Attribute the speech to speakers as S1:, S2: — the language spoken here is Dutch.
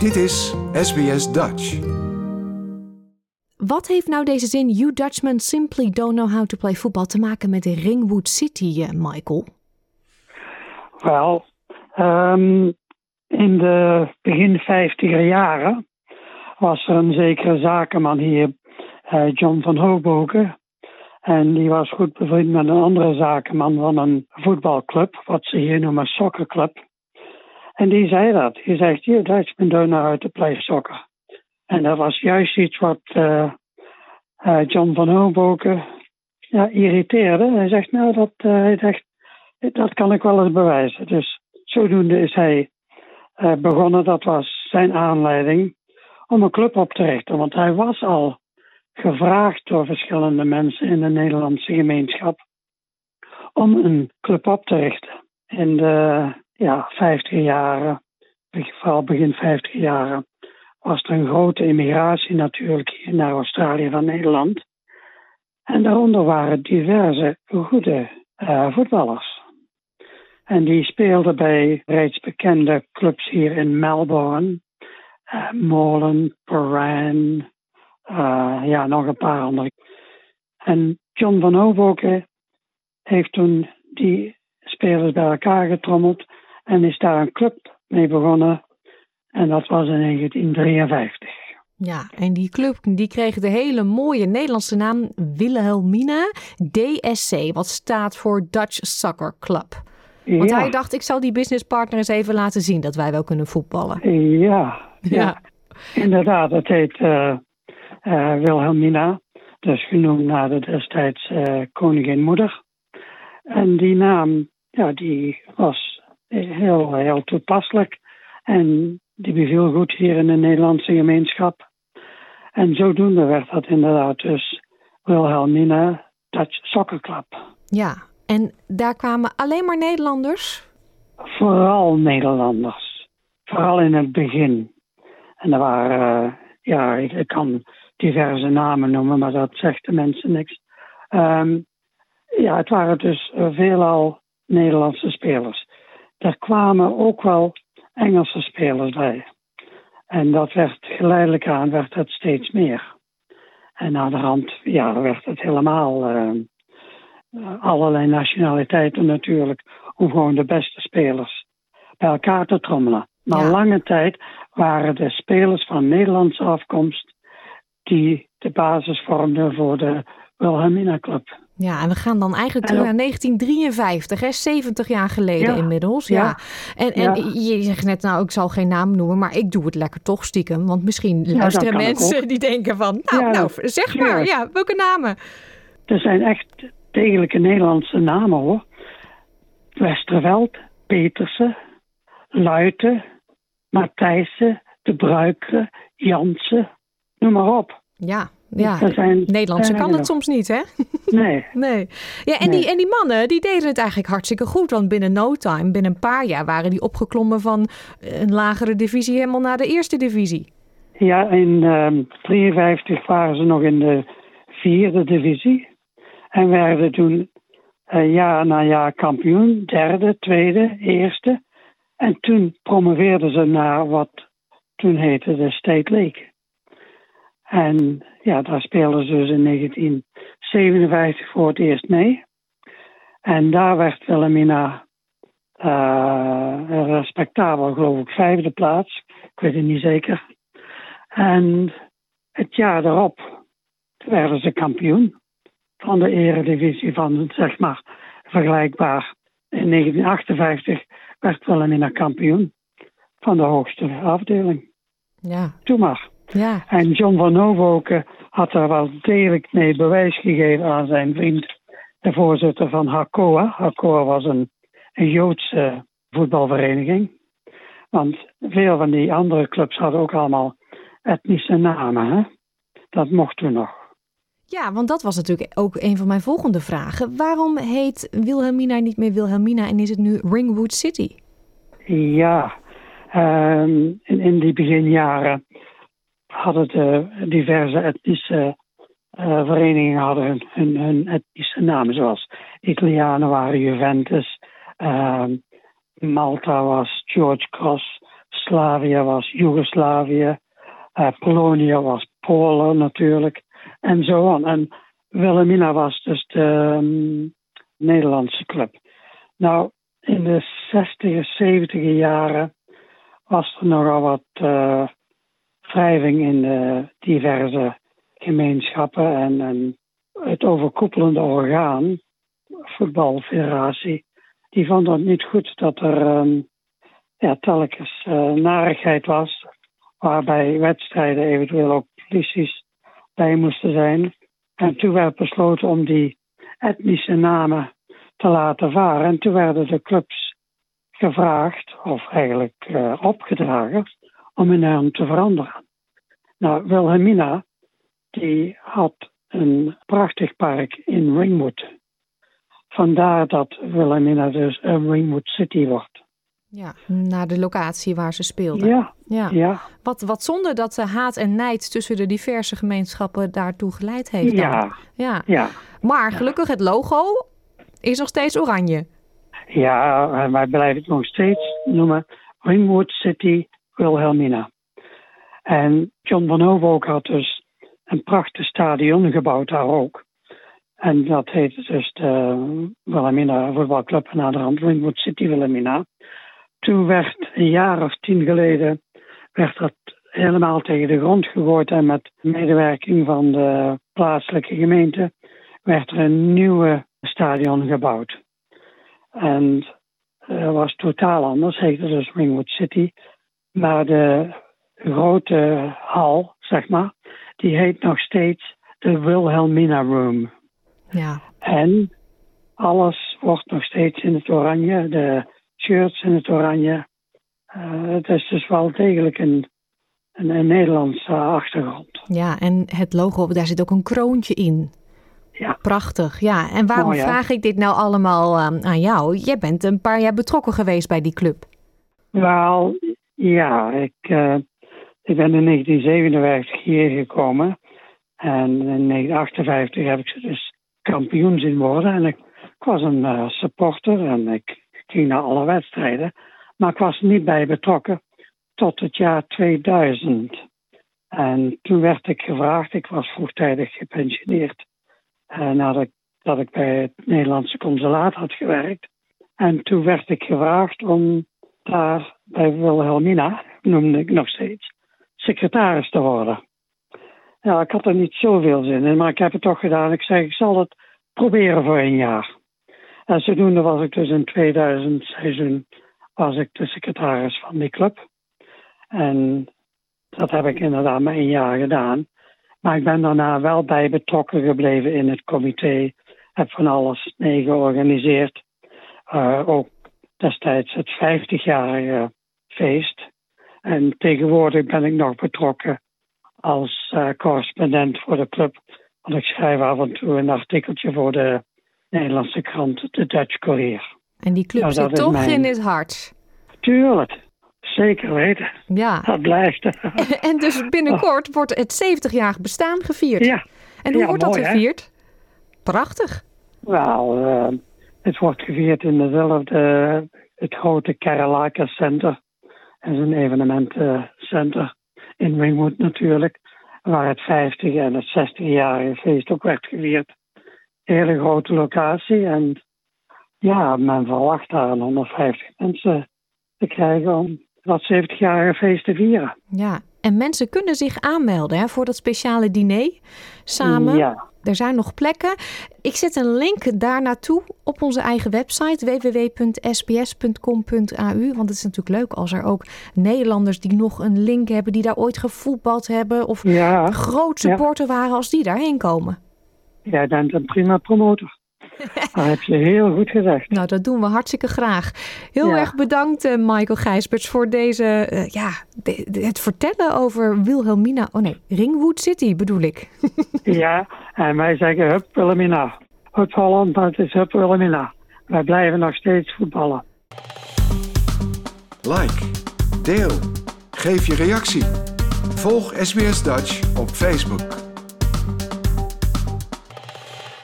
S1: Dit is SBS Dutch.
S2: Wat heeft nou deze zin You Dutchmen simply don't know how to play football te maken met de Ringwood City, eh, Michael?
S3: Wel, ehm, in de begin vijftiger jaren was er een zekere zakenman hier, eh, John van Hoboken. En die was goed bevriend met een andere zakenman van een voetbalclub, wat ze hier noemen soccerclub. En die zei dat. Die zegt, you Dutchmen don't know how to play. En dat was juist iets wat uh, uh, John van Hoboken ja, irriteerde. Hij zegt, nou, dat, uh, hij zegt, dat kan ik wel eens bewijzen. Dus zodoende is hij begonnen, dat was zijn aanleiding, om een club op te richten. Want hij was al gevraagd door verschillende mensen in de Nederlandse gemeenschap om een club op te richten. In de ja, 50 jaren, vooral begin 50 jaren, was er een grote immigratie natuurlijk naar Australië van Nederland. En daaronder waren diverse goede uh, voetballers. En die speelden bij reeds bekende clubs hier in Melbourne. Uh, Molen, Paran, uh, ja, nog een paar andere. En John van Hoboken heeft toen die spelers bij elkaar getrommeld en is daar een club mee begonnen. En dat was in 1953.
S2: Ja, en die club die kreeg de hele mooie Nederlandse naam Wilhelmina DSC, wat staat voor Dutch Soccer Club. Want hij dacht, ik zal die businesspartner eens even laten zien dat wij wel kunnen voetballen.
S3: Ja, ja. inderdaad. Het heet uh, uh, Wilhelmina, dus genoemd naar de destijds uh, koningin moeder. En die naam, ja, die was heel, heel toepasselijk. En die beviel goed hier in de Nederlandse gemeenschap. En zodoende werd dat inderdaad dus Wilhelmina Dutch Soccer Club.
S2: Ja, en daar kwamen alleen maar Nederlanders?
S3: Vooral Nederlanders. Vooral in het begin. En er waren, uh, ja, ik, kan diverse namen noemen, maar dat zegt de mensen niks. Um, ja, het waren dus veelal Nederlandse spelers er kwamen ook wel Engelse spelers bij. En dat werd geleidelijk aan werd het steeds meer. En aan de hand ja, werd het helemaal uh, allerlei nationaliteiten natuurlijk, om gewoon de beste spelers bij elkaar te trommelen. Maar lange tijd waren de spelers van Nederlandse afkomst die de basis vormden voor de Wilhelmina Club.
S2: Ja, en we gaan dan eigenlijk terug naar 1953, hè? 70 jaar geleden inmiddels. Ja. En, en je zegt net, nou, ik zal geen naam noemen, maar ik doe het lekker toch stiekem. Want misschien luisteren mensen die denken van, nou, nou zeg maar, ja, welke namen?
S3: Er zijn echt degelijke Nederlandse namen hoor. Westerveld, Petersen, Luiten, Matthijssen, De Bruikere, Jansen, noem maar op.
S2: Ja, ja, zijn, Nederlandse kan het soms niet, hè?
S3: Nee.
S2: nee. Ja, en, Die, en die mannen, die deden het eigenlijk hartstikke goed. Want binnen no time, binnen een paar jaar, waren die opgeklommen van een lagere divisie helemaal naar de eerste divisie.
S3: Ja, in 1953 um, waren ze nog in de vierde divisie. En werden toen uh, jaar na jaar kampioen. Derde, tweede, eerste. En toen promoveerden ze naar wat toen heette de State League. En ja, daar speelden ze dus in 1957 voor het eerst mee. En daar werd Wilhelmina uh, respectabel, geloof ik, vijfde plaats. Ik weet het niet zeker. En het jaar daarop werden ze kampioen van de eredivisie van, zeg maar, vergelijkbaar. In 1958 werd Wilhelmina kampioen van de hoogste afdeling.
S2: Ja.
S3: Doe maar.
S2: Ja.
S3: En John van Hoofdhoken had daar wel degelijk mee bewijs gegeven aan zijn vriend, de voorzitter van Hakoa. Hakoa was een, een Joodse voetbalvereniging. Want veel van die andere clubs hadden ook allemaal etnische namen. Hè? Dat mochten we nog.
S2: Ja, want dat was natuurlijk ook een van mijn volgende vragen. Waarom heet Wilhelmina niet meer Wilhelmina en is het nu Ringwood City?
S3: Ja, um, in, in die beginjaren hadden de diverse etnische uh, verenigingen hadden hun, etnische namen, zoals Italianen waren Juventus, uh, Malta was George Cross, Slavië was Joegoslavië. Uh, Polonië was Polen natuurlijk. En zo aan. En Wilhelmina was dus de um, Nederlandse club. Nou, in de 60 70 jaren was er nogal wat uh, wrijving in de diverse gemeenschappen. En, het overkoepelende orgaan, voetbalfederatie, die vond het niet goed dat er um, ja, telkens uh, narigheid was. Waarbij wedstrijden eventueel ook polities bij moesten zijn. En toen werd besloten om die etnische namen te laten varen. En toen werden de clubs gevraagd, of eigenlijk uh, opgedragen, om hun naam te veranderen. Nou, Wilhelmina, die had een prachtig park in Ringwood. Vandaar dat Wilhelmina dus een Ringwood City wordt.
S2: Ja, naar de locatie waar ze speelden.
S3: Ja, ja. ja.
S2: Wat, wat zonde dat de haat en nijd tussen de diverse gemeenschappen daartoe geleid heeft. Dan.
S3: Ja,
S2: ja.
S3: ja.
S2: Maar gelukkig het logo is nog steeds oranje.
S3: Ja, wij blijven het nog steeds noemen Ringwood City Wilhelmina. En John van Hoofdwolk had dus een prachtig stadion gebouwd daar ook. En dat heette dus de Wilhelmina voetbalclub aan de rand Ringwood City Wilhelmina. Toen werd een jaar of tien geleden werd dat helemaal tegen de grond gegooid en met medewerking van de plaatselijke gemeente werd er een nieuwe stadion gebouwd. En dat was totaal anders, heette dus Ringwood City. Maar de grote hal, zeg maar, die heet nog steeds de Wilhelmina Room.
S2: Ja.
S3: En alles wordt nog steeds in het oranje, de shirts in het oranje. Uh, het is dus wel degelijk een, een, een Nederlandse achtergrond.
S2: Ja, en het logo, daar zit ook een kroontje in.
S3: Ja.
S2: Prachtig, ja. En waarom
S3: Mooi,
S2: vraag ik dit nou allemaal uh, aan jou? Jij bent een paar jaar betrokken geweest bij die club.
S3: Wel, ja, ik, uh, ik ben in 1957 hier gekomen. En in 1958 heb ik ze dus kampioen zien worden. En ik, was een uh, supporter en ik ging naar alle wedstrijden. Maar ik was niet bij betrokken tot het jaar 2000. En toen werd ik gevraagd, ik was vroegtijdig gepensioneerd. Uh, nadat ik, dat ik bij het Nederlandse consulaat had gewerkt. En toen werd ik gevraagd om daar bij Wilhelmina, noemde ik nog steeds, secretaris te worden. Ja, ik had er niet zoveel zin in, maar ik heb het toch gedaan. Ik zeg, ik zal het proberen voor een jaar. En zodoende was ik dus in 2000 seizoen was ik de secretaris van die club. En dat heb ik inderdaad maar een jaar gedaan. Maar ik ben daarna wel bij betrokken gebleven in het comité. Heb van alles mee georganiseerd. Uh, ook destijds het 50-jarige feest. En tegenwoordig ben ik nog betrokken als uh, correspondent voor de club. Want ik schrijf af en toe een artikeltje voor de Nederlandse krant, de Dutch Courier.
S2: En die club
S3: Nou,
S2: zit toch
S3: mijn-
S2: in het hart.
S3: Tuurlijk, zeker weten.
S2: Ja.
S3: Dat blijft.
S2: En dus binnenkort wordt het 70-jarig bestaan gevierd.
S3: ja,
S2: En hoe
S3: ja,
S2: wordt dat
S3: hè?
S2: gevierd? Prachtig.
S3: wel, uh, het wordt gevierd in dezelfde, het grote Karalaka Center. Is een evenementencenter in Ringwood natuurlijk. Waar het 50 en het 60-jarige feest ook werd gevierd. Hele grote locatie en ja, men verwacht daar een 150 mensen te krijgen om dat 70-jarige feest te vieren.
S2: Ja. En mensen kunnen zich aanmelden hè, voor dat speciale diner samen.
S3: Ja,
S2: Er zijn nog plekken. Ik zet een link daar naartoe op onze eigen website www.sbs.com.au. Want het is natuurlijk leuk als er ook Nederlanders die nog een link hebben, die daar ooit gevoetbald hebben of
S3: ja,
S2: groot supporter waren, als die daarheen komen.
S3: jij bent een prima promotor. Dat heb je heel goed gezegd.
S2: Nou, dat doen we hartstikke graag. Heel
S3: Ja.
S2: erg bedankt, eh, Michael Gijsberts, voor deze, eh, ja, de- de- het vertellen over Wilhelmina. Oh nee, Ringwood City bedoel ik.
S3: Ja, en wij zeggen Hup Wilhelmina. Hup Holland, maar het is Hup Wilhelmina. Wij blijven nog steeds voetballen.
S1: Like, deel, geef je reactie. Volg SBS Dutch op Facebook.